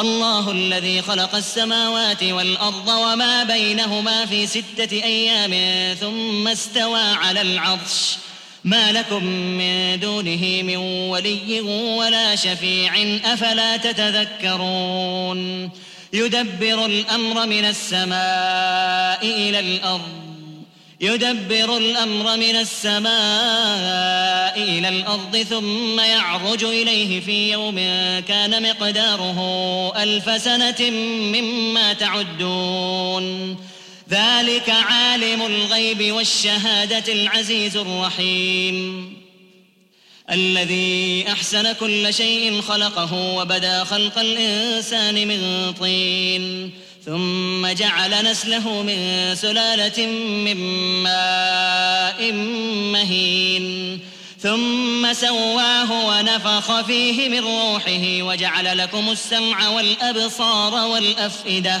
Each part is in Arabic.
الله الذي خلق السماوات والأرض وما بينهما في ستة أيام ثم استوى على العرش. ما لكم من دونه من ولي ولا شفيع أفلا تتذكرون. يدبر الأمر من السماء إلى الأرض. يدبر الأمر من السماء إلى الأرض ثم يعرج إليه في يوم كان مقداره ألف سنة مما تعدون. ذلك عالم الغيب والشهادة العزيز الرحيم. الذي أحسن كل شيء خلقه وبدا خلق الإنسان من طين. ثم جعل نسله من سلالة من ماء مهين. ثم سواه ونفخ فيه من روحه وجعل لكم السمع والأبصار والأفئدة.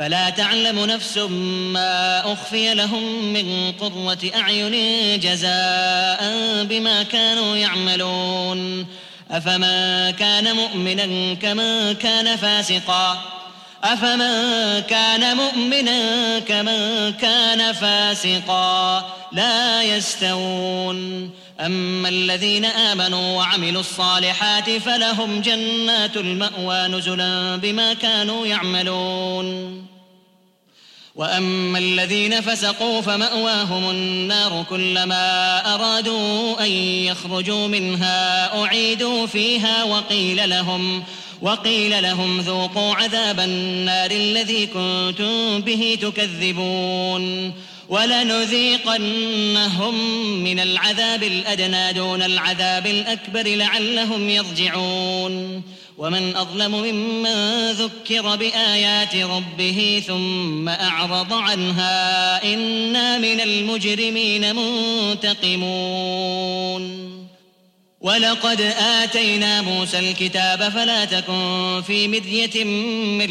فلا تعلم نفس ما أخفي لهم من قرة أعين جزاء بما كانوا يعملون. أفمن كان مؤمنا كمن كان فاسقا. أفمن كان مؤمنا كمن كان فاسقا. لا يستوون. أما الذين آمنوا وعملوا الصالحات فلهم جنات المأوى نزلا بما كانوا يعملون. وأما الذين فسقوا فمأواهم النار كلما أرادوا أن يخرجوا منها أعيدوا فيها وقيل لهم وقيل لهم ذوقوا عذاب النار الذي كنتم به تكذبون ولنذيقنهم من العذاب الأدنى دون العذاب الأكبر لعلهم يرجعون. ومن أظلم ممن ذكر بآيات ربه ثم أعرض عنها إنا من المجرمين منتقمون. ولقد آتينا موسى الكتاب فلا تكن في مرية من